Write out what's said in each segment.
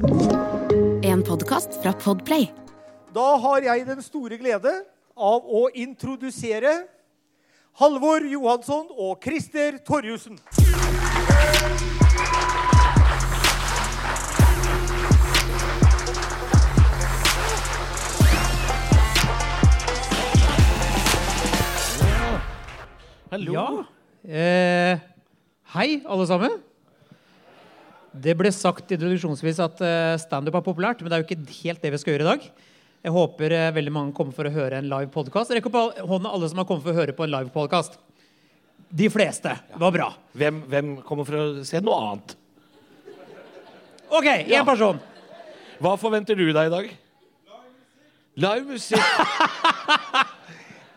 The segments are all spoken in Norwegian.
En podkast fra Podplay. Da har jeg den store glede av å introdusere Halvor Johansson og Christer Torjussen. Hallo. Ja. Eh, hei, alle sammen. Det ble sagt introduksjonsvis at eh, standup er populært, men det er jo ikke helt det vi skal gjøre i dag. Jeg håper eh, veldig mange kommer for å høre en live podkast. Rekk opp hånda alle som har kommet for å høre på en live podkast. De fleste. Det var bra. Hvem, hvem kommer for å se noe annet? OK, én Ja. person. Hva forventer du deg i dag? Live musikk.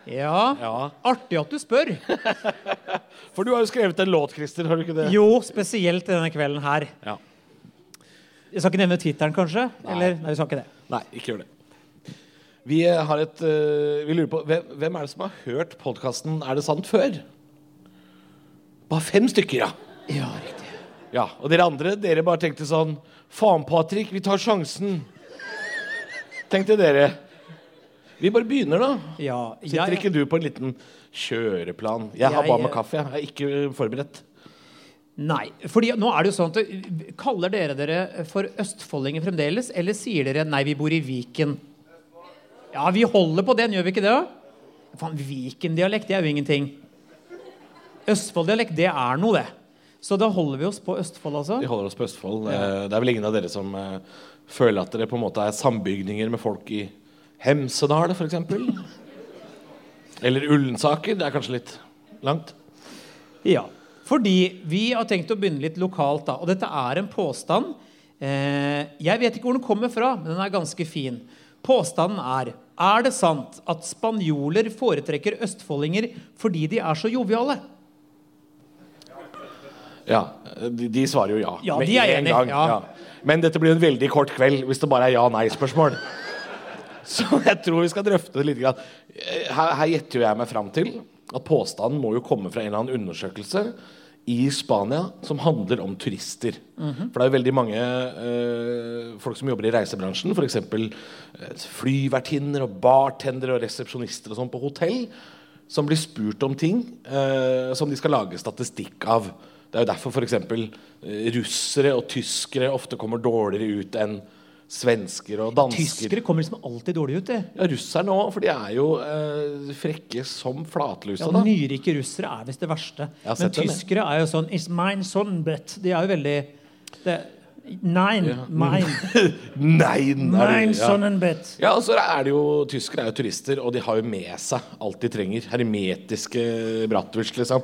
Ja. Ja. Artig at du spør. For du har jo skrevet en låt, Christer. Har du ikke det? Jo, spesielt denne kvelden her. Ja. Jeg skal ikke nevne Twitteren, kanskje? Eller? Nei, vi skal ikke det. Nei, ikke gjør det. Vi eh, har et uh, Vi lurer på hvem, hvem er det som har hørt podkasten Er det sant før? Bare fem stykker, ja. Ja, riktig. ja. Og dere andre, dere bare tenkte sånn Faen, Patrick, vi tar sjansen. Tenkte dere. Vi bare begynner, da. Ja, Sitter jeg- ikke du på en liten kjøreplan? Jeg har bare med kaffe. Jeg er ikke forberedt. Nei. fordi nå er det jo sånn at Kaller dere dere for østfoldinger fremdeles, eller sier dere 'nei, vi bor i Viken'? Ja, vi holder på den, gjør vi ikke det? da? Faen, Viken-dialekt, det er jo ingenting. Østfold-dialekt, det er noe, det. Så da holder vi oss på Østfold, altså? Vi holder oss på Østfold. Ja. Det er vel ingen av dere som eh, føler at dere på en måte er sambygninger med folk i Hemsedal, f.eks.? Eller Ullensaker. Det er kanskje litt langt? Ja. Fordi vi har tenkt å begynne litt lokalt, da. Og dette er en påstand. Eh, jeg vet ikke hvor den kommer fra, men den er ganske fin. Påstanden er Er det sant at spanjoler foretrekker østfoldinger fordi de er så joviale? Ja. De, de svarer jo ja. Ja, de er en enig, gang, ja. Men dette blir en veldig kort kveld hvis det bare er ja-nei-spørsmål. Så jeg tror vi skal drøfte litt. Eh, Her, her gjetter jeg meg fram til at påstanden må jo komme fra en eller annen undersøkelse i Spania som handler om turister. Mhm. For det er jo veldig mange eh, folk som jobber i reisebransjen, f.eks. Uh, flyvertinner og bartendere og resepsjonister og sånn på hotell, som blir spurt om ting eh, som de skal lage statistikk av. Det er jo derfor f.eks. Russere og tyskere ofte kommer dårligere ut enn svensker og dansker. Tyskere kommer liksom alltid dårlig ut. Det. Ja, russerne òg, for de er jo eh, frekke som flatlusa. Ja. Nyrike russere er visst det verste. Men tyskere er jo sånn It's mine sonbet. De er jo veldig det, Nine. Mine. Nei, Nein, er- Mine ja. sonnenbet. Ja, og så er det jo Tyskere er jo turister, og de har jo med seg alt de trenger. Hermetiske bratwurst, liksom.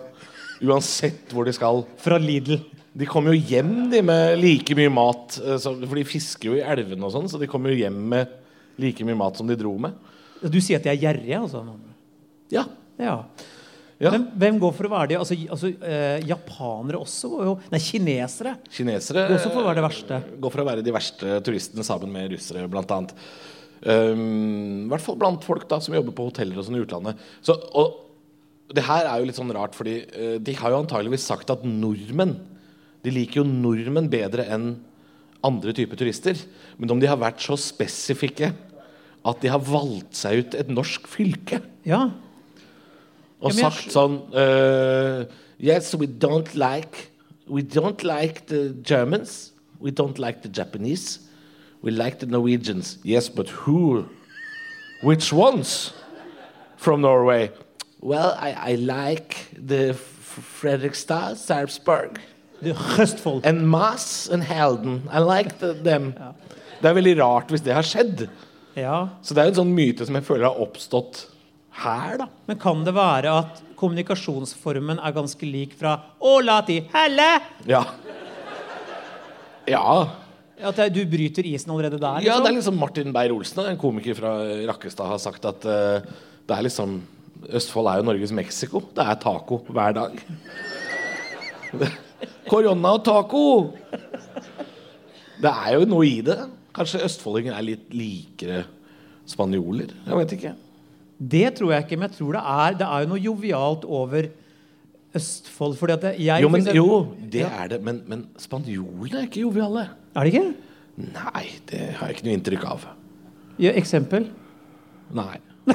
Uansett hvor de skal. Fra Lidl. De kommer jo hjem de med like mye mat, eh, for de fisker jo i elvene og sånn, så de kommer jo hjem med like mye mat som de dro med. Du sier at de er gjerrige, altså? Ja. Ja. ja. Men hvem går for å være de? Altså, altså eh, Japanere også jo Nei, kinesere. Kinesere Går også for å være det verste. eh, går for å være de verste turistene sammen med russere, blant annet. Um, I hvert fall blant folk da som jobber på hoteller og sånn i utlandet. Så, og det her er jo litt sånn rart, fordi uh, de har jo antageligvis sagt at nordmenn De liker jo nordmenn bedre enn andre typer turister. Men om de har vært så spesifikke at de har valgt seg ut et norsk fylke Ja. og Ja, sagt sånn uh, Yes, we don't like We don't like the Germans. We don't like the Japanese. We like the Norwegians. Yes, but who? Which ones from Norway? Well, I, I like the Fredrikstad, Sarpsborg, Er Østfold. and Halden. I like them. Ja. Det er veldig rart hvis det har skjedd. Ja. Så det er en sånn myte som jeg føler har oppstått her, da. Men kan det være at kommunikasjonsformen er ganske lik fra Ola til helle? Ja. Ja. At du bryter isen allerede der? ja, liksom? det er liksom Martin Beyer-Olsen, en komiker fra Rakkestad, har sagt at uh, det er liksom Østfold er jo Norges Mexico. Det er taco hver dag. Korona og taco! Det er jo noe i det. Kanskje østfoldinger er litt likere spanjoler? Jeg vet ikke. Det tror jeg ikke, men jeg tror det er Det er jo noe jovialt over Østfold. Fordi at jeg, Jo, men, eksempel- jo det er det. Men, men spanjolene er ikke joviale. Er det ikke? Nei, det har jeg ikke noe inntrykk av. Ja, eksempel? Nei.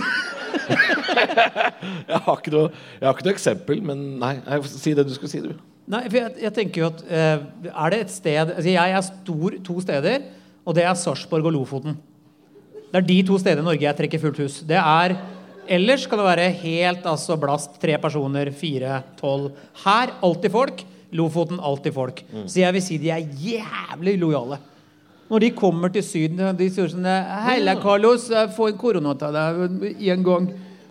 jeg, har ikke noe, jeg har ikke noe eksempel, men nei. nei, Si det du skulle si, du. Nei, for jeg, jeg tenker jo at uh, Er det et sted altså Jeg er stor to steder, og det er Sarpsborg og Lofoten. Det er de to stedene i Norge jeg trekker fullt hus. Det er Ellers kan det være helt altså blast. Tre personer, fire, tolv. Her alltid folk. Lofoten alltid folk. Så jeg vil si de er jævlig lojale. Når de kommer til Syden, de sier sånn Heila, Carlos, jeg får en korona til deg en gang.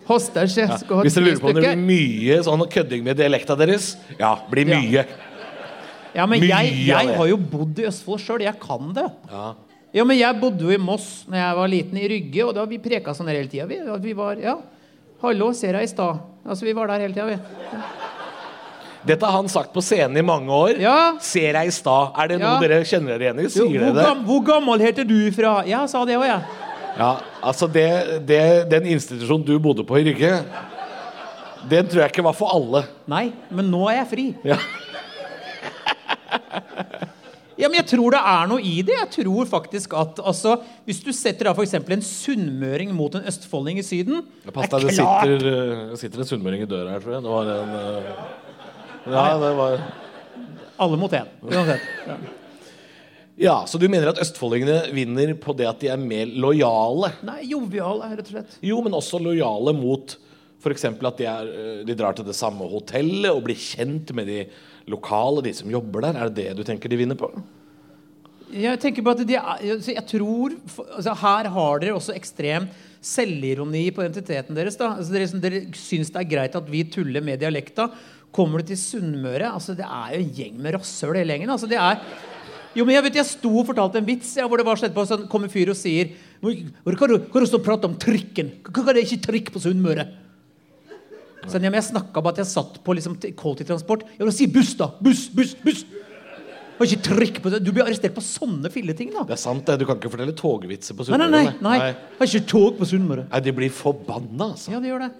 Hoster seg. Ja. Skal ha Hvis dere lurer på om det blir mye sånn kødding med dialekta deres, ja, blir mye. Ja, men Mye jeg, jeg har jo bodd i Østfold sjøl. Jeg kan det. Ja. Ja, men jeg bodde jo i Moss når jeg var liten, i Rygge, og da vi preka sånn hele tida. Vi, vi var, ja, Hallo, ser deg i stad. Altså, vi var der hele tida, vi. Dette har han sagt på scenen i mange år. Ja. Ser jeg i stad. Er det noe Ja. dere kjenner dere igjen i? Jo, hvor, dere det? gam, hvor gammel heter du fra? Ja, sa det òg, jeg. Ja, altså det, det, Den institusjonen du bodde på i Rygge, den tror jeg ikke var for alle. Nei, men nå er jeg fri. Ja. Ja, men jeg tror det er noe i det. Jeg tror faktisk at altså, Hvis du setter da for eksempel en sunnmøring mot en østfolding i Syden Pass deg, det sitter, uh, det sitter en sunnmøring i døra her, tror jeg. Det var en uh, Ja, det var Alle mot én. Uansett. Ja. Ja, Så du mener at østfoldingene vinner på det at de er mer lojale? Nei, jovial, rett og slett. Jo, men også lojale mot f.eks. at de, er, uh, de drar til det samme hotellet og blir kjent med de lokale, de som jobber der. Er det det du tenker de vinner på? Jeg tenker på at de er, jeg tror altså, Her har dere også ekstrem selvironi på identiteten deres. Da. Altså, dere, dere syns det er greit at vi tuller med dialekta. Kommer du til Sunnmøre altså, Det er jo en gjeng med rasshøl hele gjengen. Altså, det er jo, men Jeg vet, jeg sto og fortalte en vits ja, hvor det var slett på, sånn, kom en fyr og sier Hvorfor kan du, kan du stå og prate om trikken? Hva er det ikke trikk på Sunnmøre? Så, ja, men jeg snakka om at jeg satt på liksom, kollektivtransport. Jeg vil si buss, da! Buss, buss, buss! Og ikke trikk på. Du blir arrestert på sånne filleting, da. Det er sant, det. Du kan ikke fortelle togvitser på Nei, nei, nei. nei. Har ikke tog på Sunnmøre. Nei, De blir forbanna, altså. Ja, de gjør det.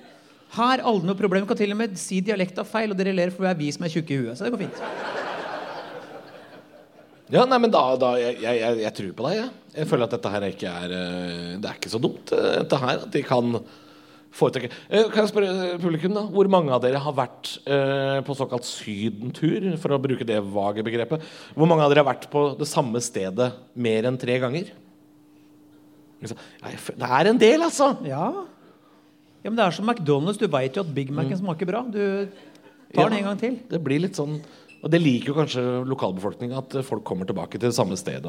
Her aldri noe problem. Kan til og med si dialekta feil, og dere ler for det er vi som er tjukke i huet. Så det går fint. Ja, nei, men da, da jeg, jeg, jeg, jeg tror på deg, jeg. Jeg føler at dette her ikke er eh, Det er ikke så dumt, eh, dette her. At de kan foretrekke Eh, Kan jeg spørre publikum, da? Hvor mange av dere har vært eh, på såkalt sydentur, for å bruke det vage begrepet? Hvor mange av dere har vært på det samme stedet mer enn tre ganger? Ja, fø- Det er en del, altså! Ja. ja, men det er som McDonald's. Du veit jo at Big Mac-en smaker bra. Du tar den en gang til. Det blir litt sånn Og det liker jo kanskje lokalbefolkninga, at folk kommer tilbake til det samme stedet.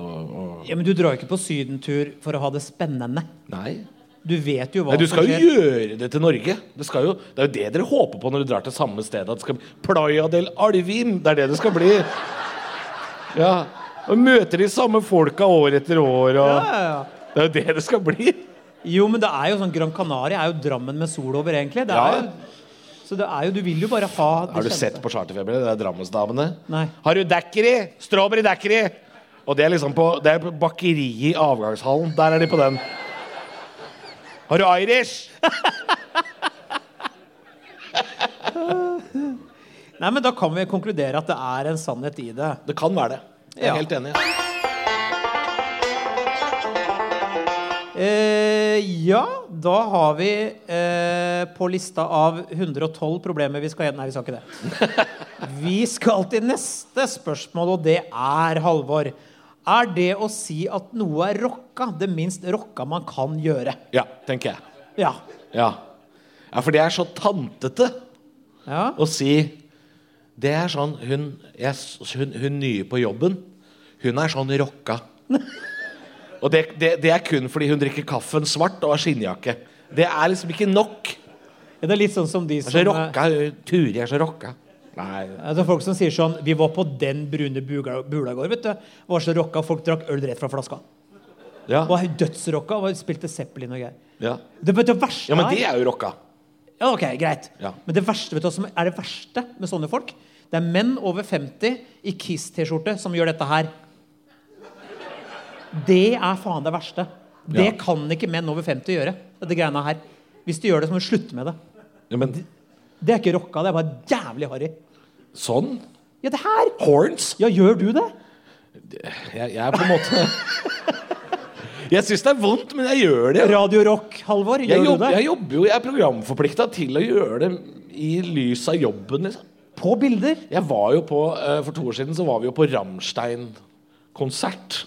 Ja, Men du drar jo ikke på sydentur for å ha det spennende. Nei. Du vet jo hva Nei, du skal jo gjøre det til Norge. Det, skal jo, det er jo det dere håper på når du drar til samme sted. At det skal Playa del Alvim. Det er det det skal bli. Ja, Og møter de samme folka år etter år. Og Ja, ja, ja. Det er jo det det skal bli. Jo, men det er jo sånn Gran Canaria er jo Drammen med sol over, egentlig. Det er jo, så det er jo, du vil jo bare ha det Har du kjente. sett på Charterfeber? Det er Drammensdamene. Nei. Har du daiquiri? Strawberry daiquiri? Og det er liksom på Det er på bakeriet i avgangshallen. Der er de på den. Har du Irish? Nei, men Da kan vi konkludere at det er en sannhet i det. Det kan være det. Jeg er Ja. helt enig. Eh, ja, da har vi eh, på lista av 112 problemer vi skal gjennom Nei, vi skal ikke det. Vi skal til neste spørsmål, og det er, Halvor Er det å si at noe er rocka, det minst rocka man kan gjøre? Ja, tenker jeg. Ja. Ja. ja, for det er så tantete ja. å si Det er sånn Hun, jeg, hun, hun nye på jobben, hun er sånn rocka. Og det, det, det er kun fordi hun drikker kaffen svart og har skinnjakke. Det er liksom ikke nok. Det er litt sånn som de som er så eh, rocka. Turi er så rocka. Nei. Det er folk som sier sånn Vi var på den brune bula bula i går, vet du. Var så rocka, Folk drakk øl rett fra flaska. Ja. Var dødsrocka. Var, spilte Zeppelin og greier. Ja. Det, det verste ja, men det er jo rocka. Ja, ok, greit. Ja. Men det verste, vet du som er det verste med sånne folk? Det er menn over 50 i Kiss-T-skjorte som gjør dette her. Det er faen det verste. Det Ja. kan ikke menn over 50 gjøre. Dette greiene her. Hvis de gjør det, så må de slutte med det. Ja, men Det er ikke rocka, det er bare jævlig harry. sånn? Ja, det her! Horns? Ja, gjør du det? Jeg, jeg er på en måte Jeg syns det er vondt, men jeg gjør det. Radio Rock, Halvor. Jeg, Gjør du jobber, det? jeg jobber jo, jeg er programforplikta til å gjøre det i lys av jobben, liksom. På bilder. Jeg var jo på, eh, For to år siden så var vi jo på Rammstein-konsert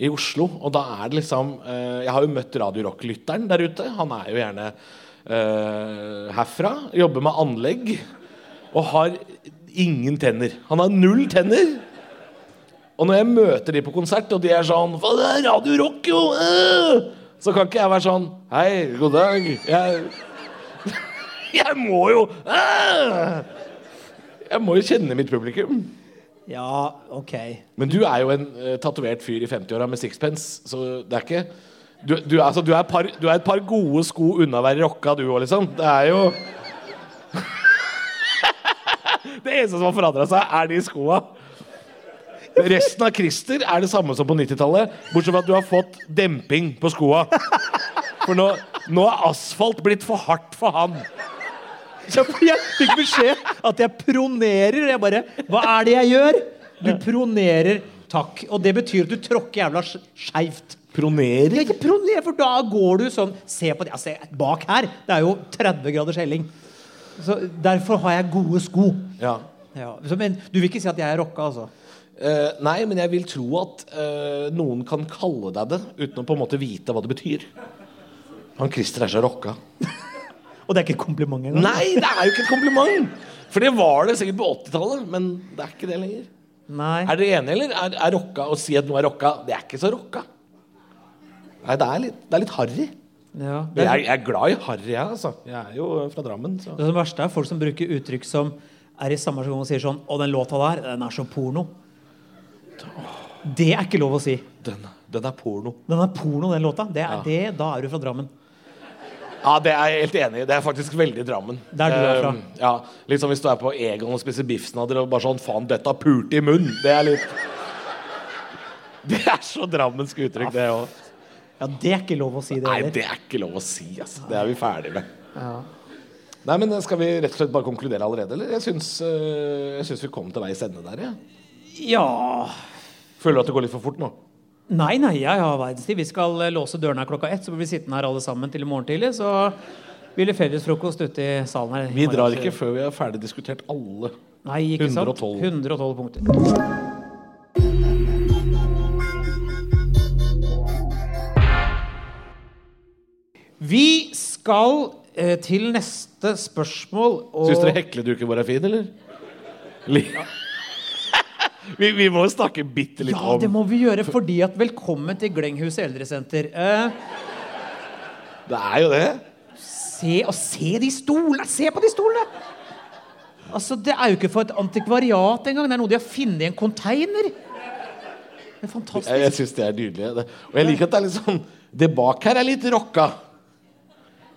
i Oslo. Og da er det liksom eh, Jeg har jo møtt Radio Rock-lytteren der ute. Han er jo gjerne eh, herfra. Jobber med anlegg. Og har ingen tenner. Han har null tenner. Og når jeg møter de på konsert, og de er sånn Hva det er Radio Rock, jo! øh!» Så kan ikke jeg være sånn Hei, god dag. Jeg, jeg må jo øh! Jeg må jo kjenne mitt publikum. Ja, ok. Men du er jo en uh, tatovert fyr i 50-åra med sixpence, så det er ikke Du, du, altså, du, er, par, du er et par gode sko unna å være rocka, du òg, liksom. Det er jo Det eneste som har forandra seg, er de skoa. Resten av Christer er det samme som på 90-tallet, bortsett fra at du har fått demping på skoa. For nå, nå er asfalt blitt for hardt for han. Så jeg fikk beskjed at jeg pronerer. Jeg bare Hva er det jeg gjør? Du pronerer. Takk. Og det betyr at du tråkker jævla sk- skeivt. Pronerer? Ja, ikke proner, for da går du sånn Se på det. Altså, bak her. Det er jo 30 graders helling. Så derfor har jeg gode sko. Ja. Ja. Men du vil ikke si at jeg er rocka, altså? Uh, nei, men jeg vil tro at uh, noen kan kalle deg det uten å på en måte vite hva det betyr. Han Christer er så rocka. Og det er ikke et kompliment engang? Nei, det er jo ikke et kompliment! For det var det sikkert på 80-tallet, men det er ikke det lenger. Nei. Er dere enige, eller? Er, er rocka å si at noe er rocka? Det er ikke så rocka. Nei, det er litt, det er litt harry. Ja. Men jeg, jeg er glad i harry, jeg, altså. Jeg er jo fra Drammen, så det verste er folk som bruker uttrykk som er i samme gang og sier sånn Å, den låta der, den er så porno. Det er ikke lov å si. den, den er porno. Den er porno, den låta. Det er Ja. det, da er du fra Drammen. Ja, det er jeg helt enig i. Det er faktisk veldig Drammen. Der du er fra. Eh, ja, Litt som hvis du er på Egon og spiser biffsnadder og bare sånn Faen, dette pulte i munnen. Det er litt Det er så drammensk uttrykk, det òg. Ja, det er ikke lov å si det heller. Nei, det er ikke lov å si, altså. Det er vi ferdig med. Ja. Nei, men Skal vi rett og slett bare konkludere allerede, eller? Jeg syns, øh, jeg syns vi kom til veis ende der, jeg. ja Føler du at det går litt for fort nå? Nei, nei, jeg har verdenstid. Vi skal eh, låse dørene klokka ett, så blir vi sittende her alle sammen til i morgen tidlig. Så blir det fellesfrokost ute i salen her. Vi drar ikke før vi har ferdig diskutert alle. Nei, ikke sant? 112. 112 punkter. Vi skal eh, til neste spørsmål. Og Syns dere hekleduken vår er fin, eller? Li vi, vi må snakke bitte litt Ja, om det må vi gjøre, fordi at Velkommen til Glenghuset eldresenter. Eh, Det er jo det. se, og se de stolene! Se på de stolene! Altså, Det er jo ikke for et antikvariat engang. Det er noe de har funnet i en container. Det er fantastisk. Jeg, jeg syns det er nydelig. Det. Og jeg liker at det er litt sånn Det bak her er litt rocka.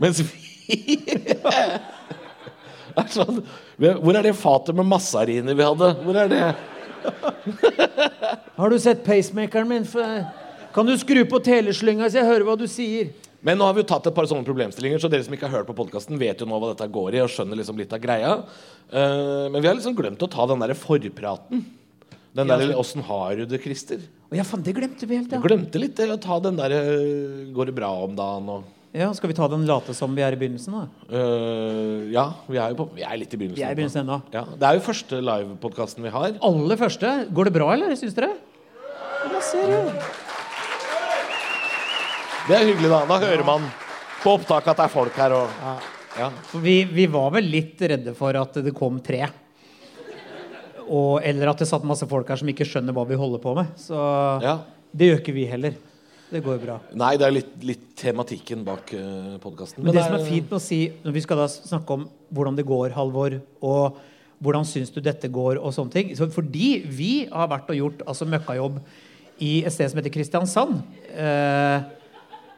Mens vi er sånn Hvor er det fatet med massariner vi hadde? Hvor er det? Har du sett pacemakeren min? Kan du skru på teleslynga så jeg hører hva du sier? Men nå har vi jo tatt et par sånne problemstillinger, så dere som ikke har hørt på podkasten, vet jo nå hva dette går i, og skjønner liksom litt av greia. Uh, men vi har liksom glemt å ta den derre forpraten. Den Ja, der 'åssen har du det, Christer'? Å ja, faen, det glemte vi helt, Vi glemte litt å ta den derre 'går det bra om dagen' og ja. Skal vi ta den late som vi er i begynnelsen, da? Uh, Ja, vi er jo på, vi er litt i begynnelsen. Vi er i begynnelsen ennå. Ja, det er jo første livepodkasten vi har. Aller første. Går det bra, eller? Syns dere? Ja, ser du. Det er hyggelig, da. Da hører man på opptaket at det er folk her. Og, ja. For vi, vi var vel litt redde for at det kom tre. Og, eller at det satt masse folk her som ikke skjønner hva vi holder på med. Så Ja. det gjør ikke vi heller. Det går bra. Nei, det er litt, litt tematikken bak uh, podkasten. Men det som er fint med å si når vi skal da snakke om hvordan det går, Halvor, og hvordan syns du dette går, og sånne ting så Fordi vi har vært og gjort altså møkkajobb i et sted som heter Kristiansand. Uh,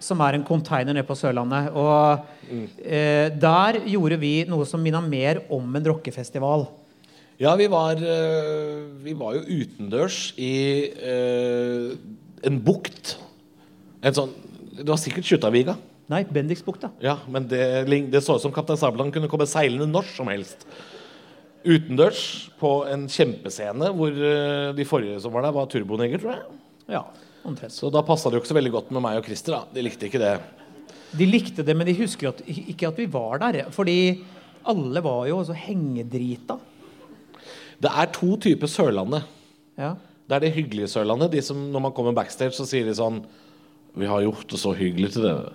som er en container nede på Sørlandet. Og eh, der gjorde vi noe som minna mer om en rockefestival. Ja, vi var, eh, vi var jo utendørs i eh, en bukt. En sånn Det var sikkert Kjuttaviga. Nei, Bendiksbukta. Ja, men det, det så ut som Kaptein Sabeltann kunne komme seilende når som helst. Utendørs på en kjempescene hvor eh, de forrige som var der, var Turboneger, tror jeg. Ja. Omtrent. Så da passa det jo ikke så veldig godt med meg og Christer. da De likte ikke det. De likte det, men de husker at, ikke at vi var der. Fordi alle var jo så hengedrita. Det er to typer Sørlandet. Ja. Det er det hyggelige Sørlandet. De som når man kommer backstage, så sier de sånn Vi har gjort det så hyggelig til dere.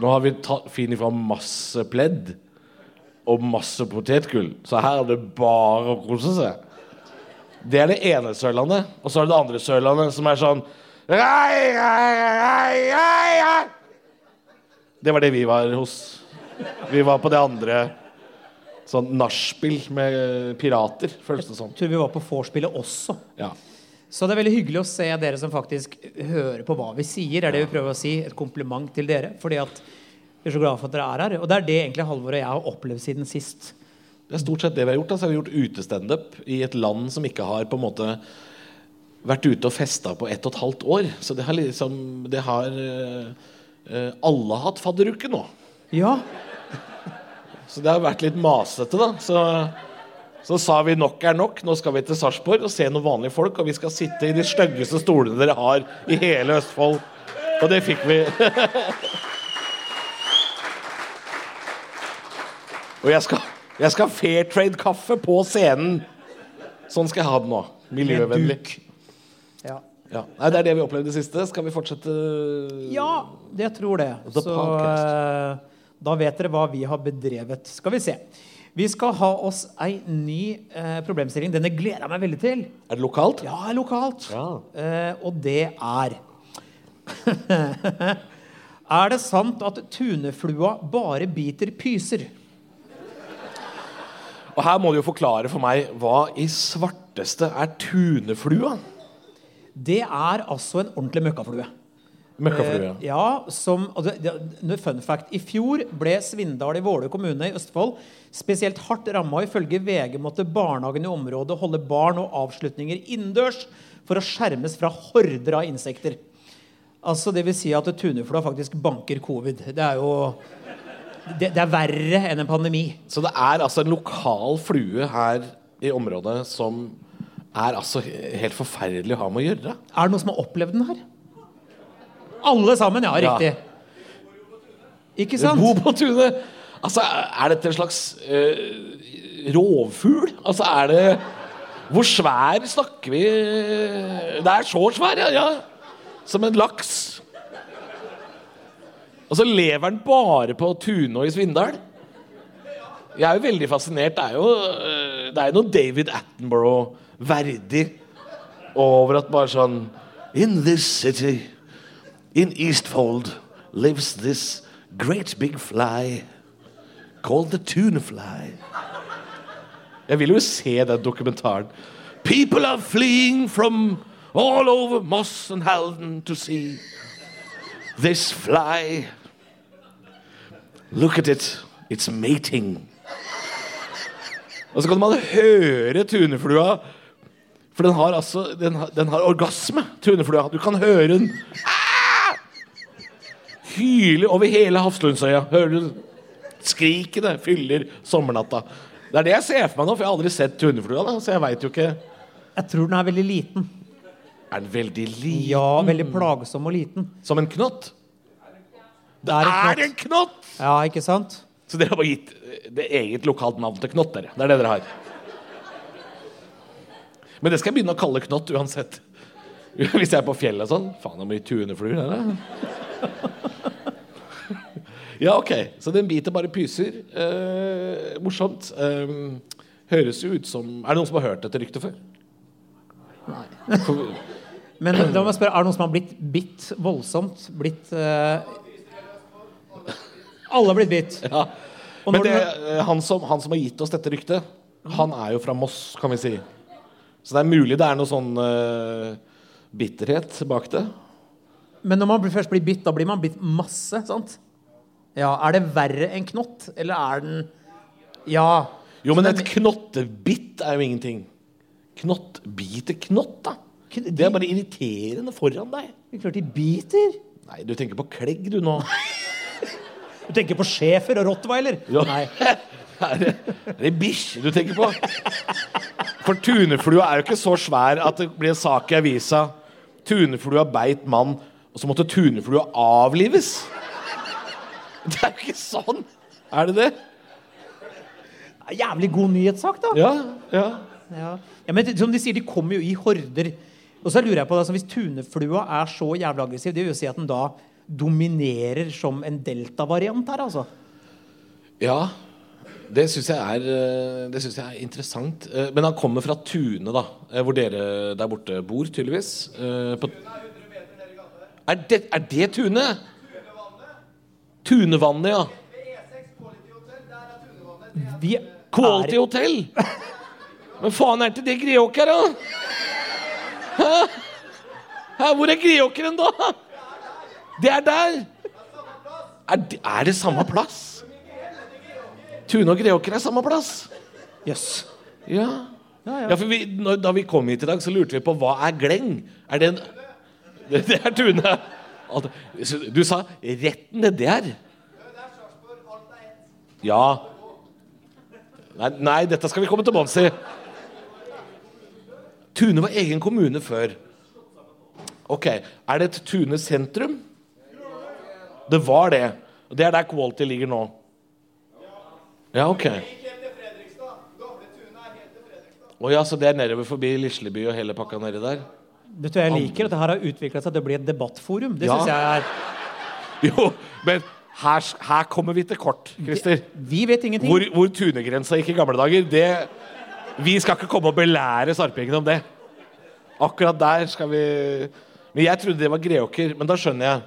Nå har vi funnet fram masse pledd og masse potetgull, så her er det bare å kose seg. Det er det ene Sørlandet. Og så er det det andre Sørlandet, som er sånn «Rei, rei, rei, rei, rei». Det var det vi var hos. Vi var på det andre sånn nachspiel med pirater, føles det som. Tror vi var på vorspielet også. Ja. Så det er veldig hyggelig å se dere som faktisk hører på hva vi sier. er det vi prøver å si. Et kompliment til dere. fordi at vi er så glade for at dere er her. Og det er det egentlig Halvor og jeg har opplevd siden sist. Det er stort sett det vi har gjort. Altså, vi har gjort utestandup i et land som ikke har på en måte vært ute og festa på ett og et halvt år. Så det har liksom Det har eh, Alle hatt fadderuke nå. Ja, Så det har vært litt masete, da. Så, så sa vi nok er nok. Nå skal vi til Sarpsborg og se noen vanlige folk. Og vi skal sitte i de styggeste stolene dere har i hele Østfold. Og det fikk vi. og jeg skal, jeg skal fair trade-kaffe på scenen. Sånn skal jeg ha det nå. Miljøvennlig. ja. Ja. Nei, det er det vi opplevde det siste. Skal vi fortsette? Ja, jeg tror det. Så eh, da vet dere hva vi har bedrevet. Skal vi se. Vi skal ha oss ei ny eh, problemstilling. Denne gleder jeg meg veldig til. Er det lokalt? Ja, lokalt. Ja. Eh, og det er Er det sant at tuneflua bare biter pyser? Og her må du jo forklare for meg hva i svarteste er tuneflua? Det er altså en ordentlig møkkaflue. Møkkaflue. Eh, ja, som, det, fun fact, I fjor ble Svindal i Våler kommune i Østfold spesielt hardt ramma. Ifølge VG måtte barnehagen i området holde barn og avslutninger innendørs for å skjermes fra horder av insekter. Altså Det vil si at tuneflua faktisk banker covid. Det er jo det, det er verre enn en pandemi. Så det er altså en lokal flue her i området som er altså helt forferdelig å ha med å gjøre. Er det noen som har opplevd den her? Alle sammen, ja. Riktig. Ja. Ikke sant? Bo på tunet! Altså, er dette en slags uh, rovfugl? Altså, er det Hvor svær snakker vi? Det er så svær, ja. ja. Som en laks. Og så lever den bare på Tunå i Svindal. Jeg er jo veldig fascinert. Det er jo, eh, det er noe David Attenborough verdig over at bare sånn In this city, in Eastfold, lives this great big fly called the tunefly. Jeg vil jo se den dokumentaren. People are fleeing from all over Moss and Halden to see this fly. Look at it. It's mating. Og så kan man høre tuneflua. For den har altså Den har, den har orgasme, tuneflua. Du kan høre den ah! hyle over hele Hafslundsøya. Hører du skrikene fyller sommernatta. Det er det jeg ser for meg nå, for jeg har aldri sett tuneflua. Da, så jeg vet jo ikke Jeg tror den er veldig liten. Er den veldig liten? Ja, veldig plagsom og liten. Som en knott? Det er en Er en knott! Ja, ikke sant? Så dere har bare gitt det eget lokalt navn til knott, dere. Det er det dere har. Men det skal jeg begynne å kalle knott uansett. Hvis jeg er på fjellet og sånn. Faen, så mye tunefluer det er? Ja, ok. Så den biter bare pyser. Eh, morsomt. Eh, høres jo ut som Er det noen som har hørt dette ryktet før? For, Men da må jeg spørre, er det noen som har blitt bitt voldsomt? Blitt eh, Alle har blitt bitt. ja. Men det, eh, han, som, han som har gitt oss dette ryktet, han er jo fra Moss, kan vi si. Så det er mulig det er noe sånn eh, bitterhet bak det. Men når man først blir bitt, da blir man bitt masse, sant? Ja, Er det verre enn knott, eller er den Ja. Jo, men et knottebitt er jo ingenting. Knott biter knott, da. Det er bare irriterende foran deg. Det er klart de biter. Nei, du tenker på klegg, du nå. Du tenker på schæfer og rottweiler? Ja. Nei. Er det, er det bikkje du tenker på? For tuneflua er jo ikke så svær at det blir en sak i avisa Tuneflua beit mann, og så måtte tuneflua avlives. Det er jo ikke sånn! Er det det? Jævlig god nyhetssak, da. Ja, ja. Ja. ja, men som de sier, de kommer jo i horder. Og så lurer jeg på det, altså, Hvis tuneflua er så jævlig aggressiv, det vil jo si at den da dominerer som en delta-variant her, altså. Ja, det syns jeg, er, eh, det synes jeg er interessant. Eh, Men han kommer fra Tune, da. eh, Hvor dere der borte bor, tydeligvis. På er det, er det Tune? Tunevannet, ja. Vi Quality er, Hotel! Men faen, er ikke det Greåker, da? Hæ? Hæ, hvor er Greåkeren, da? Det er der! Er det, er det samme plass? Tune og Greåker er samme plass? Jøss. Ja. Ja, ja. ja, for vi, når, Da vi kom hit i dag, så lurte vi på hva er Gleng? Er det en Det, det er Tune. Du sa retten nedi her. Ja. Nei, nei, dette skal vi komme til bunns i. Tune var egen kommune før. Ok, Er det et Tune sentrum? Det var det. Og Det er der Quality ligger nå. Ja, ok. Å ja, så det er nedover forbi Lisleby og hele pakka nedi der? Vet du jeg liker? At det her har utvikla seg til å bli et debattforum. Det Ja. synes jeg er Jo, men her, her kommer vi til kort, Christer. Vi vet ingenting. Hvor, hvor tunegrensa gikk i gamle dager, det Vi skal ikke komme og belære sarpingene om det. Akkurat der skal vi Men jeg trodde det var Greåker, men da skjønner jeg.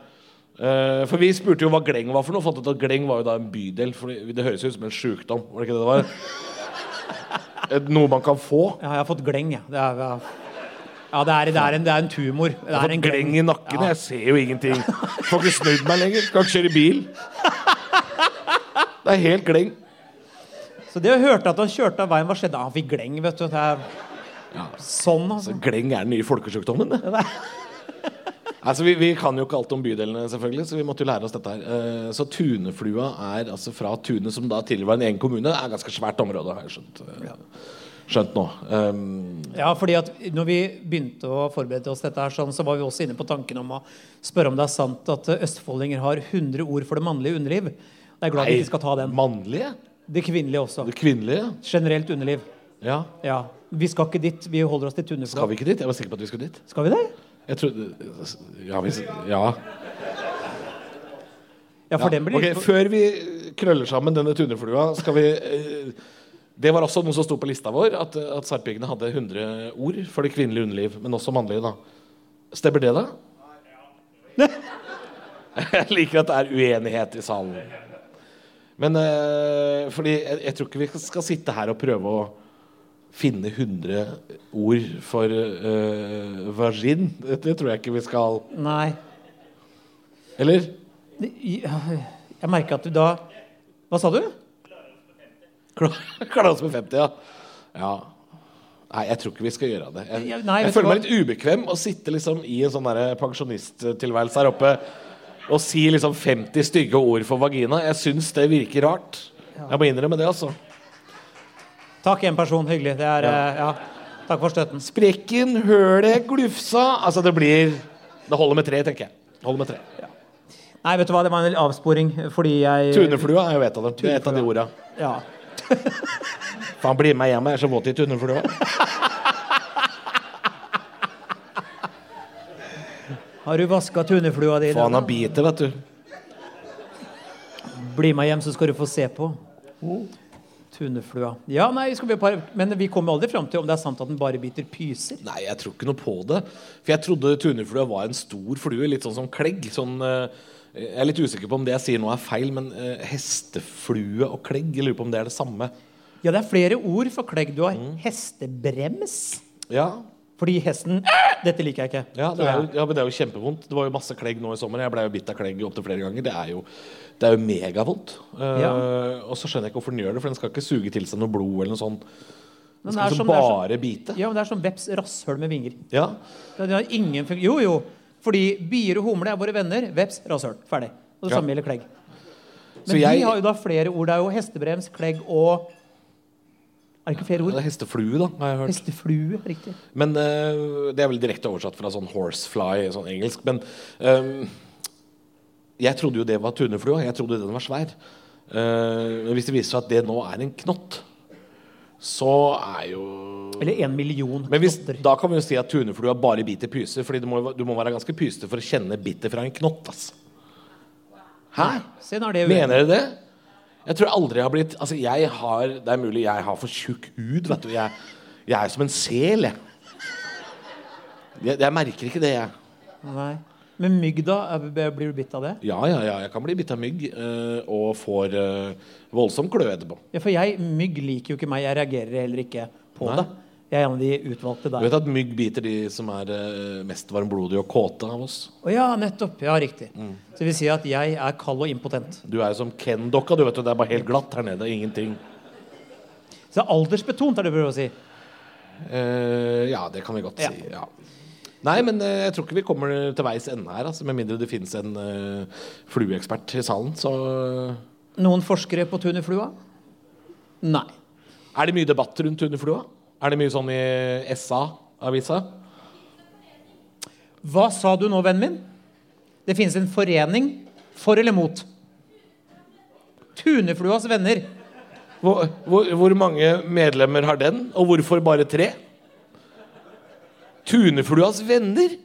Uh, for vi spurte jo hva Gleng var for noe. Fant ut at Gleng var jo da en bydel. For det høres ut som en sjukdom. Var det ikke det det var? Noe man kan få. Ja, jeg har fått gleng, ja. Det er, ja. Ja, det er, det er, en, det er en tumor. Det Jeg har er en fått gleng i nakken. Ja. Jeg ser jo ingenting. Får ikke snudd meg lenger. Kan ikke kjøre bil. Det er helt gleng. Så det å hørte at han kjørte av veien, hva skjedde? Han fikk gleng, vet du. Det er sånn, Så altså. gleng er den nye folkesjukdommen, det. Altså, vi, vi kan jo ikke alt om bydelene, selvfølgelig, så vi måtte jo lære oss dette her. Eh, Så Tuneflua er altså fra Tune, som da tidligere var en egen kommune, Det er et ganske svært område, har jeg skjønt, eh, skjønt nå. Um, Ja, fordi at når vi begynte å forberede oss dette her, sånn, så var vi også inne på tanken om å spørre om det er sant at østfoldinger har 100 ord for det mannlige underliv. Det er glad vi ikke skal ta den. Mannlige? Det kvinnelige også. Det kvinnelige? Generelt underliv. Ja. Ja. Vi skal ikke dit. Vi holder oss til Skal vi ikke dit? Jeg var sikker på at vi skulle dit. Skal vi det? Jeg trodde Ja. Vi, ja. Ja, for den blir Ok, litt Før vi krøller sammen denne tuneflua, skal vi eh, Det var også noe som sto på lista vår, at, at sarpingene hadde 100 ord for det kvinnelige underliv. Men også mannlige, da. Stemmer det, da? Jeg liker at det er uenighet i salen. Men eh, fordi jeg, jeg tror ikke vi skal sitte her og prøve å finne 100 ord for uh, vagin. Det, det tror jeg ikke vi skal. Nei. Eller? Jeg merker at du da Hva sa du? Klare oss med 50, ja. ja. Nei, jeg tror ikke vi skal gjøre det. Jeg, Ja, nei, jeg føler meg litt ubekvem å sitte liksom i en sånn pensjonisttilværelse her oppe og si liksom 50 stygge ord for vagina. Jeg syns det virker rart. Jeg må innrømme det, altså. Takk, en person. Hyggelig. Det er, eh, ja. Takk for støtten. Sprekken, hølet, glufsa Altså, det blir Det holder med tre, tenker jeg. Det holder med tre. Nei, vet du hva, det var en avsporing fordi jeg Tuneflua er jo et av dem. Det er et av de orda. Ja. Faen, bli med hjem, jeg er så våt i tuneflua. Har du vaska tuneflua di? Faen, han biter, vet du. Bli med hjem, så skal du få se på. Tuneflua. Ja, nei, skal vi par... Men vi kommer aldri fram til om det er sant at den bare biter pyser. Nei, jeg tror ikke noe på det. For jeg trodde tuneflua var en stor flue, litt sånn som klegg. Sånn, eh, jeg er litt usikker på om det jeg sier nå er feil, men eh, hesteflue og klegg, jeg lurer på om det er det samme. Ja, det er flere ord for klegg. Du har Mm. hestebrems. Ja, Fordi hesten Dette liker jeg ikke. ja, det er jo, ja men det er jo kjempevondt. Det var jo masse klegg nå i sommer. Jeg ble jo bitt av klegg opptil flere ganger. Det er jo, det er jo megavondt. Eh, Ja. Og så skjønner jeg ikke hvorfor den gjør det, for den skal ikke suge til seg noe blod eller noe sånt. Den skal er liksom det er bare bite. Ja, men det er som veps rasshøl med vinger. Ja. Det har ingen fun- Jo, jo. Fordi bier og humle er våre venner. Veps, rasshøl. Ferdig. Og det Ja. samme gjelder klegg. Men jeg- de har jo da flere ord. Det er jo hestebrems, klegg og Er det ikke flere Det ord? er hesteflue, da, har jeg hørt. Hesteflue, riktig. Men uh, Det er vel direkte oversatt fra sånn horsefly, sånn engelsk. Men um, jeg trodde jo det var tuneflua. Jeg trodde den var svær. Uh, hvis det viser seg at det nå er en knott, så er jo Eller en million Men hvis, knotter. da kan vi jo si at tuneflua bare biter pyser. Fordi du må, du må være ganske pysete for å kjenne bittet fra en knott. ass. Hæ? Er. Mener dere det? Jeg tror aldri jeg har blitt Altså, jeg har Det er mulig jeg har for tjukk hud, vet du. Jeg, jeg er som en sel, jeg. jeg. Jeg merker ikke det, jeg. Nei. Men mygg, da? Blir du bitt av det? Ja, ja, ja. Jeg kan bli bitt av mygg eh, og får eh, voldsom kløe etterpå. Ja, for jeg, Mygg liker jo ikke meg. Jeg reagerer heller ikke på Nei. det. Jeg er en av de utvalgte Du vet at mygg biter de som er eh, mest varmblodige og kåte av oss? Å ja, nettopp. Ja, riktig. Mm. Så det vil si at jeg er kald og impotent. Du er jo som Ken-dokka. du vet jo, Det er bare helt glatt her nede. Ingenting. Så det er aldersbetont, er det du prøver å si? Uh, ja, det kan vi godt Ja. si. Ja. Nei, men eh, jeg tror ikke vi kommer til veis ende her. Altså, med mindre det finnes en uh, flueekspert i salen. Så eh, Noen forskere på tuneflua? Nei. er det mye debatt rundt tuneflua? Er det mye sånn i SA-avisa? Hva sa du nå, vennen min? Det finnes en forening for eller mot. Tunefluas venner. Hvor, hvor, hvor mange medlemmer har den, og hvorfor bare tre? Tunefluas venner?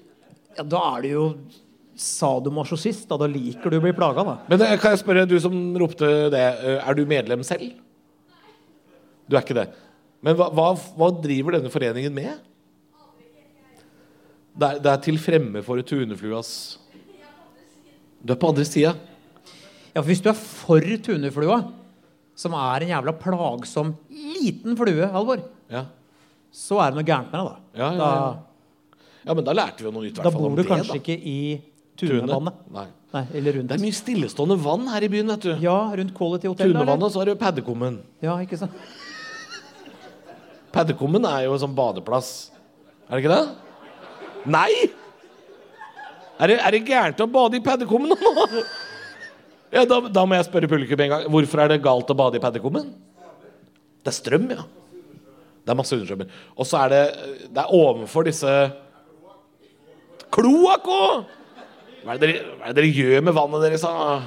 Ja, Da er du jo sadomasochist. Da, da liker du å bli plaga, da. Men eh, kan jeg spørre, du som ropte det, eh, er du medlem selv? Du er ikke det. Men hva, hva, hva driver denne foreningen med? Det er, det er til fremme for tunefluas Du er på andre sida. Ja, for Hvis du er for tuneflua, som er en jævla plagsom liten flue, Halvor, Ja. så er det noe gærent med deg, da. Ja, ja, ja. Ja, men da lærte vi jo noe nytt. Da, bor du det, kanskje da. ikke i. Tunevannet. Nei. Nei, eller rundt. Det er mye stillestående vann her i byen, vet du. Ja, rundt Quality Hotel. Tunevannet, så har du Paddekummen. Ja, ikke sant? Paddekummen er jo en sånn badeplass. Er det ikke det? Nei! Er det, er det gærent å bade i Paddekummen nå? Ja, da, da må jeg spørre publikum en gang. Hvorfor er det galt å bade i Paddekummen? Det er strøm, ja. Det er masse understrømmer. Og så er det Det er ovenfor disse Kloakk òg! Hva, hva er det dere gjør med vannet deres? da?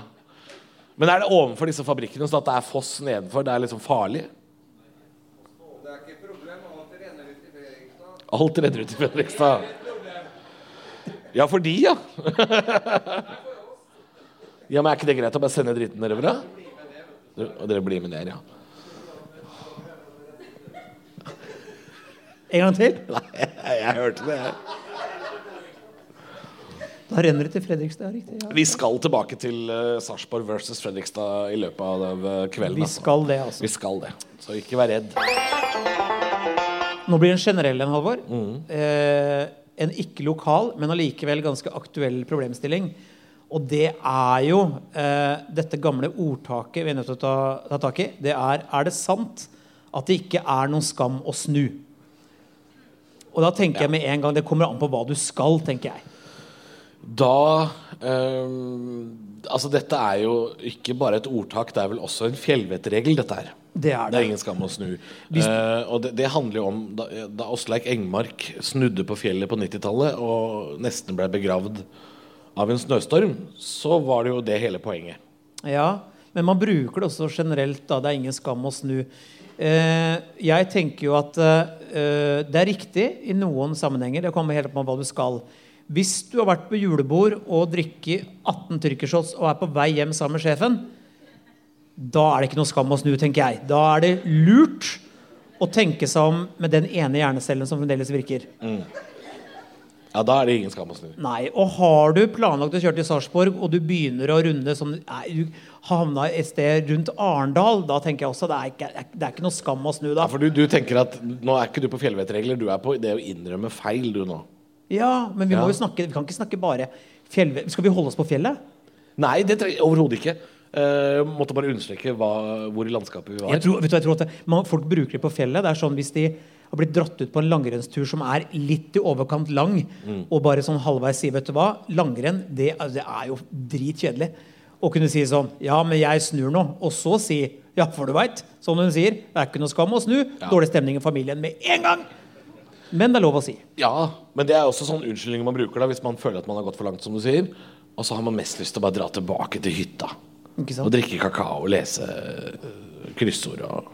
Men er det ovenfor disse fabrikkene, sånn at det er foss nedenfor? Det er liksom farlig? Det er ikke et problem. Alt renner ut i Fredrikstad. Alt renner ut i Fredrikstad. Ja, for de, ja. ja, Men er ikke det greit å bare sende dritten nedover, da? Og dere blir med ned, ja. En gang til. Nei, jeg, jeg hørte det. jeg. Da renner det til Fredrikstad. Riktig. Ja. Vi skal tilbake til uh, Sarpsborg versus Fredrikstad i løpet av uh, kvelden. Vi altså. skal det, altså. Vi skal det. Så ikke vær redd. Nå blir det en generell en, Halvor. Mm. Eh, en ikke lokal, men allikevel ganske aktuell problemstilling. Og det er jo eh, dette gamle ordtaket vi er nødt til å ta, ta tak i. Det er er det sant at det ikke er noen skam å snu? Og da tenker jeg med en gang Det kommer an på hva du skal, tenker jeg. Da ehm, Altså, dette er jo ikke bare et ordtak, det er vel også en fjellvettregel, dette her. Det er Det det. er ingen skam å snu. Eh, og det, det handler jo om da, da Åsleik Engmark snudde på fjellet på 90-tallet og nesten ble begravd av en snøstorm, så var det jo det hele poenget. Ja, men man bruker det også generelt. da, Det er ingen skam å snu. Eh, jeg tenker jo at eh, det er riktig i noen sammenhenger. Det kommer helt på hva du skal. Hvis du har vært på julebord og drikket 18 tyrkershots og er på vei hjem sammen med sjefen, da er det ikke noe skam å snu, tenker jeg. Da er det lurt å tenke seg om med den ene hjernecellen som fremdeles virker. Ja, da er det ingen skam å snu. Nei, og har du planlagt å kjøre til Sarpsborg, og du begynner å runde som nei, Du havna et sted rundt Arendal, da tenker jeg også det er ikke, det er ikke noe skam å snu da. Ja, for du, du tenker at nå er ikke du på fjellvettregler, du er på det å innrømme feil, du nå. Ja, men vi må Ja. jo snakke Vi kan ikke snakke bare fjell... Skal vi holde oss på fjellet? Nei, det trenger overhodet ikke. Uh, måtte bare understreke hva, hvor i landskapet vi var. Jeg tror, vet du, jeg tror at det, man, Folk bruker det på fjellet. Det er sånn Hvis de har blitt dratt ut på en langrennstur som er litt i overkant lang, og bare sånn halvveis sier vet du hva, langrenn det, det er jo dritkjedelig. Å kunne si sånn Ja, men jeg snur nå. Og så si Ja, for du veit, som hun sier, det er ikke noe skam å snu. Dårlig stemning i familien med en gang. Men det er lov å si. Ja, men det er også sånn unnskyldning man bruker da hvis man føler at man har gått for langt, som du sier. Og så har man mest lyst til å bare dra tilbake til hytta. Og drikke kakao og lese øh, kryssord og,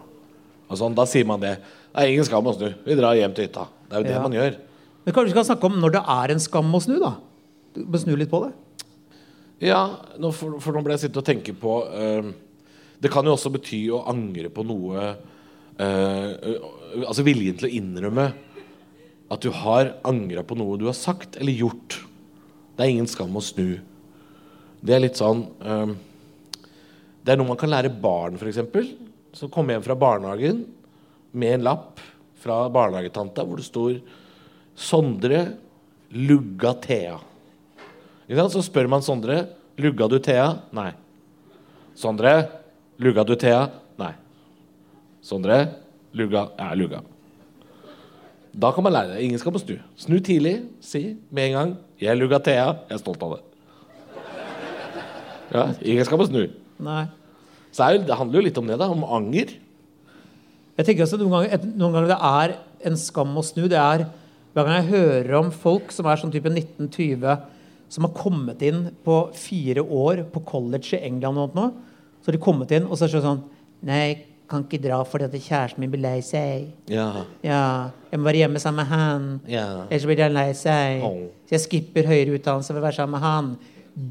og sånn. Da sier man det. Det er ingen skam å snu. Vi drar hjem til hytta. Det er jo det Ja. man gjør. Men kanskje vi skal snakke om når det er en skam å snu, da? Du må snu litt på det. Ja, nå, for, for nå ble jeg sittende og tenke på uh, Det kan jo også bety å angre på noe uh, Altså viljen til å innrømme at du har angra på noe du har sagt eller gjort. Det er ingen skam å snu. Det er litt sånn um, Det er noe man kan lære barn, f.eks. Som kommer hjem fra barnehagen med en lapp fra barnehagetanta hvor det står 'Sondre lugga Thea'. Så spør man Sondre Lugga du Thea? Nei. Sondre Lugga du Thea? Nei. Sondre Lugga Ja, lugga. Da kan man lære det. Ingen skal på snu. Snu tidlig. Si med en gang 'Jeg lugga Thea'. Jeg er stolt av det. Ja, ingen skal på snu. Nei. Så det handler jo litt om det, da. Om anger. Jeg tenker også noen ganger, noen ganger det er en skam å snu. Det er hver gang jeg hører om folk som er sånn type 1920, som har kommet inn på fire år på college i England og nå, så har de kommet inn, og så er det sånn Nei, kan ikke dra fordi at kjæresten min blir lei seg. Ja. Ja, jeg må være hjemme sammen med han. Ja. Ellers blir han lei seg. Oh. Så jeg skipper høyere utdannelse for å være sammen med han.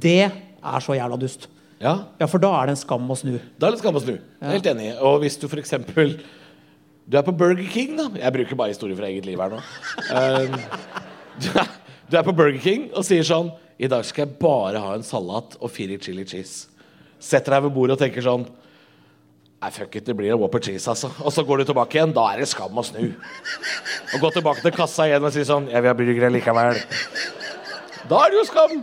Det er så jævla dust. ja. Ja, for da er det en skam å snu. Da er det en skam å snu. Er Helt enig. Og hvis du f.eks. Du er på Burger King, da. Jeg bruker bare historier fra eget liv her nå. Um, du, er, du er på Burger King og sier sånn I dag skal jeg bare ha en salat og fire chili cheese. Setter deg ved bordet og tenker sånn Nei, fuck it, det blir en Whopper cheese, altså. Og så går du tilbake igjen. Da er det skam å snu. Og gå tilbake til kassa igjen og si sånn Jeg vil ha burger likevel. Da er det jo skam.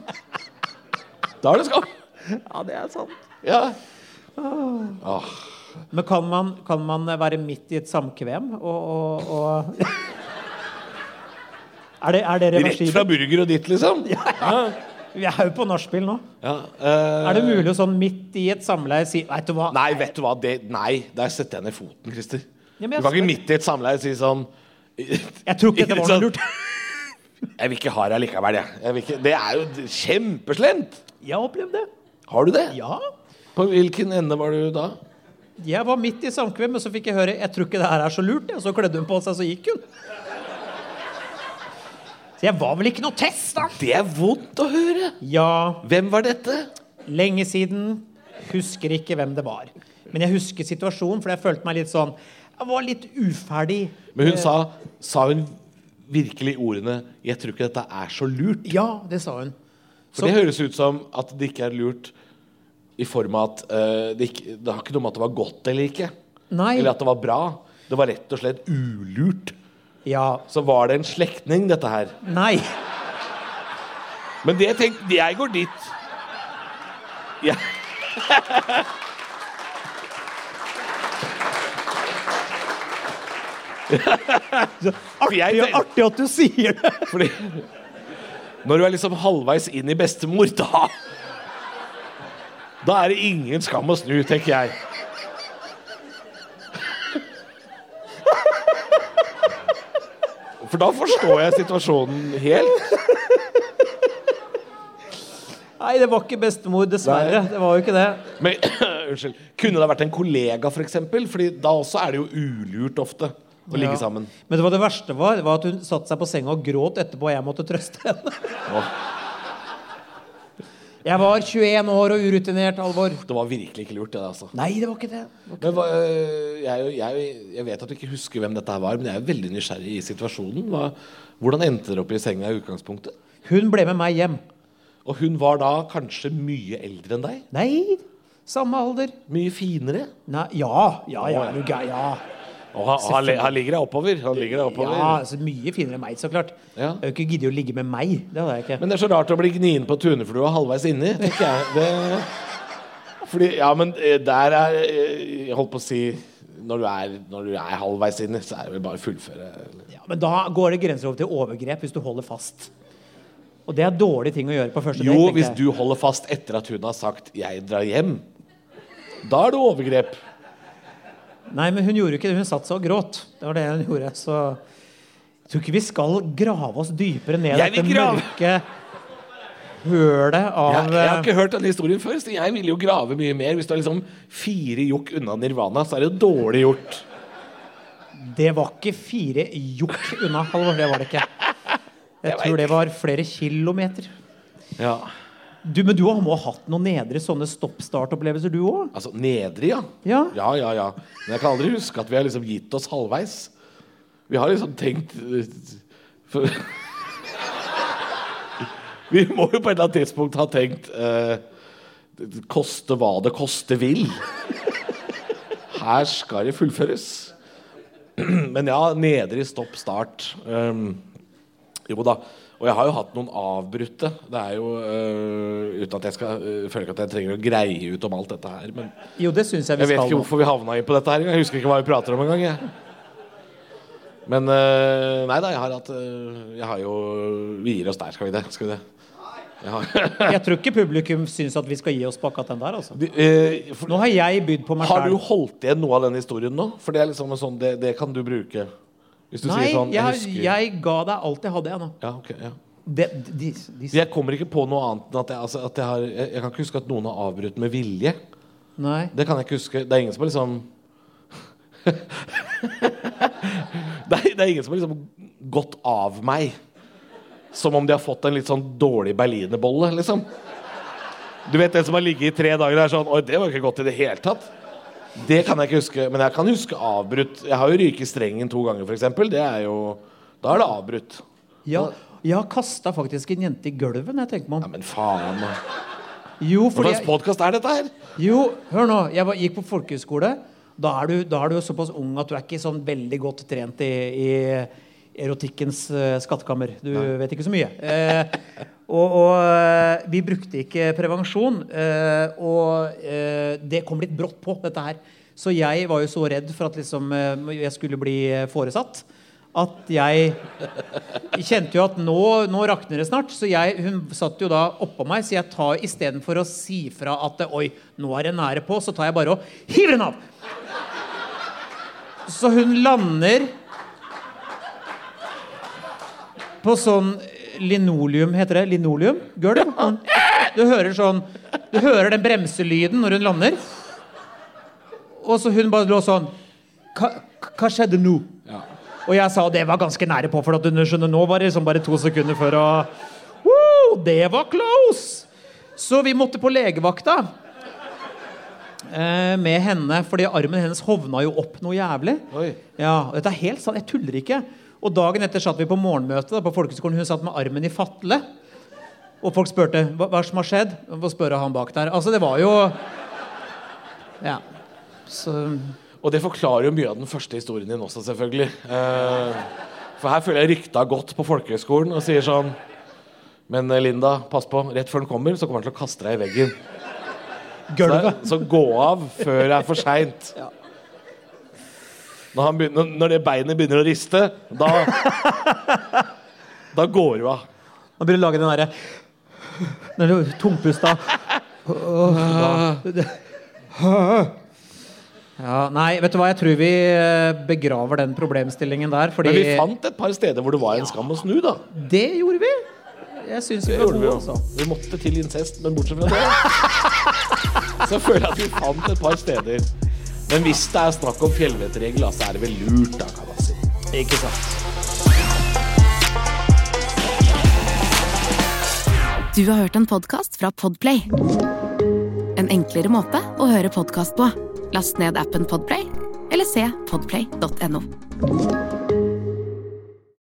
Da er det skam. Ja, det er sant. Ja. Åh. Men kan man, kan man være midt i et samkvem og, og, og Er det, er det Rett fra burger og ditt, liksom? Ja. Ja. Vi er jo på nachspiel nå. Ja, uh, Er det mulig å sånn midt i et samleie si Vet du hva? Nei, vet du hva? Det, nei, der setter jeg ned foten, Christer. Ja, Du kan ikke midt i et samleie si sånn Jeg tror ikke dette var noe lurt. Jeg vil ikke ha det likevel, jeg. jeg ikke, det er jo kjempeslemt! Jeg har opplevd det. Har du det? Ja. På hvilken ende var du da? Jeg var midt i samkvem, men så fikk jeg høre Jeg tror ikke det her er så lurt. Og så kledde hun på seg, så gikk hun. Så jeg var vel ikke noe test, da. Det er vondt å høre! Ja, Hvem var dette? lenge siden. Husker ikke hvem det var. Men jeg husker situasjonen, for jeg følte meg litt sånn Jeg var litt uferdig. Men hun sa Sa hun virkelig ordene 'Jeg tror ikke dette er så lurt'? Ja, det sa hun. For det høres ut som at det ikke er lurt i form av at uh, det, ikke, det har ikke noe med at det var godt eller ikke. Nei. Eller at det var bra. Det var rett og slett ulurt. Ja. Så var det en slektning, dette her. Nei. Men det tenkte Jeg går dit. Ja. artig, jeg artig at du sier det. Fordi når du er liksom halvveis inn i bestemor, da Da er det ingen skam å snu, tenker jeg. For da forstår jeg situasjonen helt. Nei, det var ikke bestemor, dessverre. Det var jo ikke det. Men unnskyld, kunne det vært en kollega, for eksempel? Fordi da også er det jo ulurt ofte å ligge Ja. sammen. Men det, var det verste var, var at hun satte seg på senga og gråt etterpå, og jeg måtte trøste henne. Åh, Jeg var 21 år og urutinert, Alvor. det var virkelig ikke lurt, det. altså Nei, det var ikke det. Men hva, øh, jeg, jeg, jeg vet at du ikke husker hvem dette var, men jeg er veldig nysgjerrig i situasjonen. Hva, hvordan endte dere opp i senga i utgangspunktet? Hun ble med meg hjem. Og hun var da kanskje mye eldre enn deg? Nei, samme alder. Mye finere? Nei, ja, ja, ja? Ja. Og han, han, han ligger deg oppover. Oppover. ja, altså mye finere enn meg, så klart. Ja. Jeg har ikke giddet å ligge med meg. Det hadde jeg ikke. Men det er så rart å bli gnien på tuneflua halvveis inni, tenker jeg. Det, fordi, ja, men eh, der er eh, Jeg holdt på å si når du, er, når du er halvveis inni, så er det vel bare å fullføre. Ja, men da går det grenser over til overgrep hvis du holder fast. Og det er dårlig ting å gjøre på første Jo, tenker hvis du holder fast etter at hun har sagt 'jeg drar hjem', da er det overgrep. Nei, men hun gjorde ikke det. Hun satt seg og gråt. Det var det hun gjorde. Så jeg tror ikke vi skal grave oss dypere ned i dette grave. mørke hølet av Jeg, jeg har eh, ikke hørt denne historien før, så jeg ville jo grave mye mer. Hvis du er liksom fire jokk unna Nirvana, så er det jo dårlig gjort. Det var ikke fire jokk unna, Halvor. Det var det ikke. Jeg Jeg tror det var flere kilometer. Ja. Du, men du må ha hatt noen nedre sånne stopp-start-opplevelser, du òg? Altså, nedre, ja. Ja. Ja, ja, ja. Men jeg kan aldri huske at vi har liksom gitt oss halvveis. Vi har liksom tenkt eh, for, Vi må jo på et eller annet tidspunkt ha tenkt uh, Koste hva det koste vil. Her skal det fullføres. Men ja, nedre i stopp start. Um, jo da. Og jeg har jo hatt noen avbrutte. Det er jo øh, Uten at jeg skal øh, føler at jeg trenger å greie ut om alt dette her. Men Jo, det synes jeg vi jeg vet skal ikke hvorfor vi havna inn på dette her engang. Jeg husker ikke hva vi prater om engang. Men øh, nei da, jeg har hatt øh, Jeg har jo Vi gir oss der, skal vi det? Skal vi det? Jeg Jeg tror ikke publikum syns at vi skal gi oss på akkurat den der. altså. Du, øh, for, Nå har jeg bydd på meg har du holdt igjen noe av den historien nå? For det er liksom en sånn Det, det kan du bruke. Hvis du Nei, sier sånn jeg, jeg, jeg ga deg alt jeg hadde, jeg nå. Ja, ok, ja. De, de, de, Jeg kommer ikke på noe annet enn at jeg, altså, at jeg har jeg, jeg kan ikke huske at noen har avbrutt med vilje. nei. Det kan jeg ikke huske. Det er ingen som har liksom det, er, det er ingen som har liksom gått av meg som om de har fått en litt sånn dårlig berlinerbolle, liksom. Du vet den som har ligget i tre dager og er sånn Oi, det var ikke godt i det hele tatt. Det kan jeg ikke huske. Men jeg kan huske avbrutt. Jeg har jo ryket strengen to ganger, f.eks. Det er jo Da er det avbrutt. Ja, jeg har kasta faktisk en jente i gulvet. jeg tenker meg Ja, men faen. Jo, Hva slags podkast er dette her? jo, hør nå. Jeg var, gikk på folkehøyskole. Da er, du, da er du jo såpass ung at du er ikke sånn veldig godt trent i, i erotikkens eh, skattkammer. Du vet ikke så mye. Eh, og, og eh, vi brukte ikke prevensjon. eh, og eh, det kom litt brått på, dette her. Så jeg var jo så redd for at liksom, eh, jeg skulle bli foresatt. At jeg kjente jo at nå, nå rakner det snart. Så jeg, hun satt jo da oppå meg, så jeg tar istedenfor å si fra at oi, nå er det nære på, så tar jeg bare og hiver den av. Så hun lander på sånn linoleum, heter det? Linoleum? Gulv? Du hører sånn Du hører den bremselyden når hun lander. Og så hun bare lå sånn Hva, skjedde nå? Og jeg sa det var ganske nære på, for at du skjønner, nå var det liksom bare to sekunder før å Woo, Det var close! Så vi måtte på legevakta eh, med henne, fordi armen hennes hovna jo opp noe jævlig. Oi. Ja, Dette er helt sant, jeg tuller ikke. Og Dagen etter satt vi på morgenmøte da, på folkeskolen. Hun satt med armen i fatle. Og folk spurte hva, hva som har skjedd. Hva spør han bak der? Altså, det var jo Ja. Så Og det forklarer jo mye av den første historien din også, selvfølgelig. Eh, for her føler jeg rykta godt på folkehøgskolen og sier sånn Men eh, Linda, pass på. Rett før den kommer, så kommer han til å kaste deg i veggen. Så, Gulvet. så gå av før det er for seint. Når, han begynner- når det beinet begynner å riste, da Da går du av. Begynner å lage den derre Den der tungpusta. Ja, nei, vet du hva, jeg tror vi eh, begraver den problemstillingen der. Fordi Men vi fant et par steder hvor det var en skam å snu, da. Det gjorde vi. Jeg syns vi var vi gode, altså. Vi måtte til incest, men bortsett fra det Så føler jeg at vi fant et par steder. Men hvis det er snakk om fjellvettregler, så er det vel lurt, da, kan man si. Ikke sant. Du har hørt en podkast fra Podplay. En enklere måte å høre podkast på. Last ned appen Podplay, eller se podplay.no.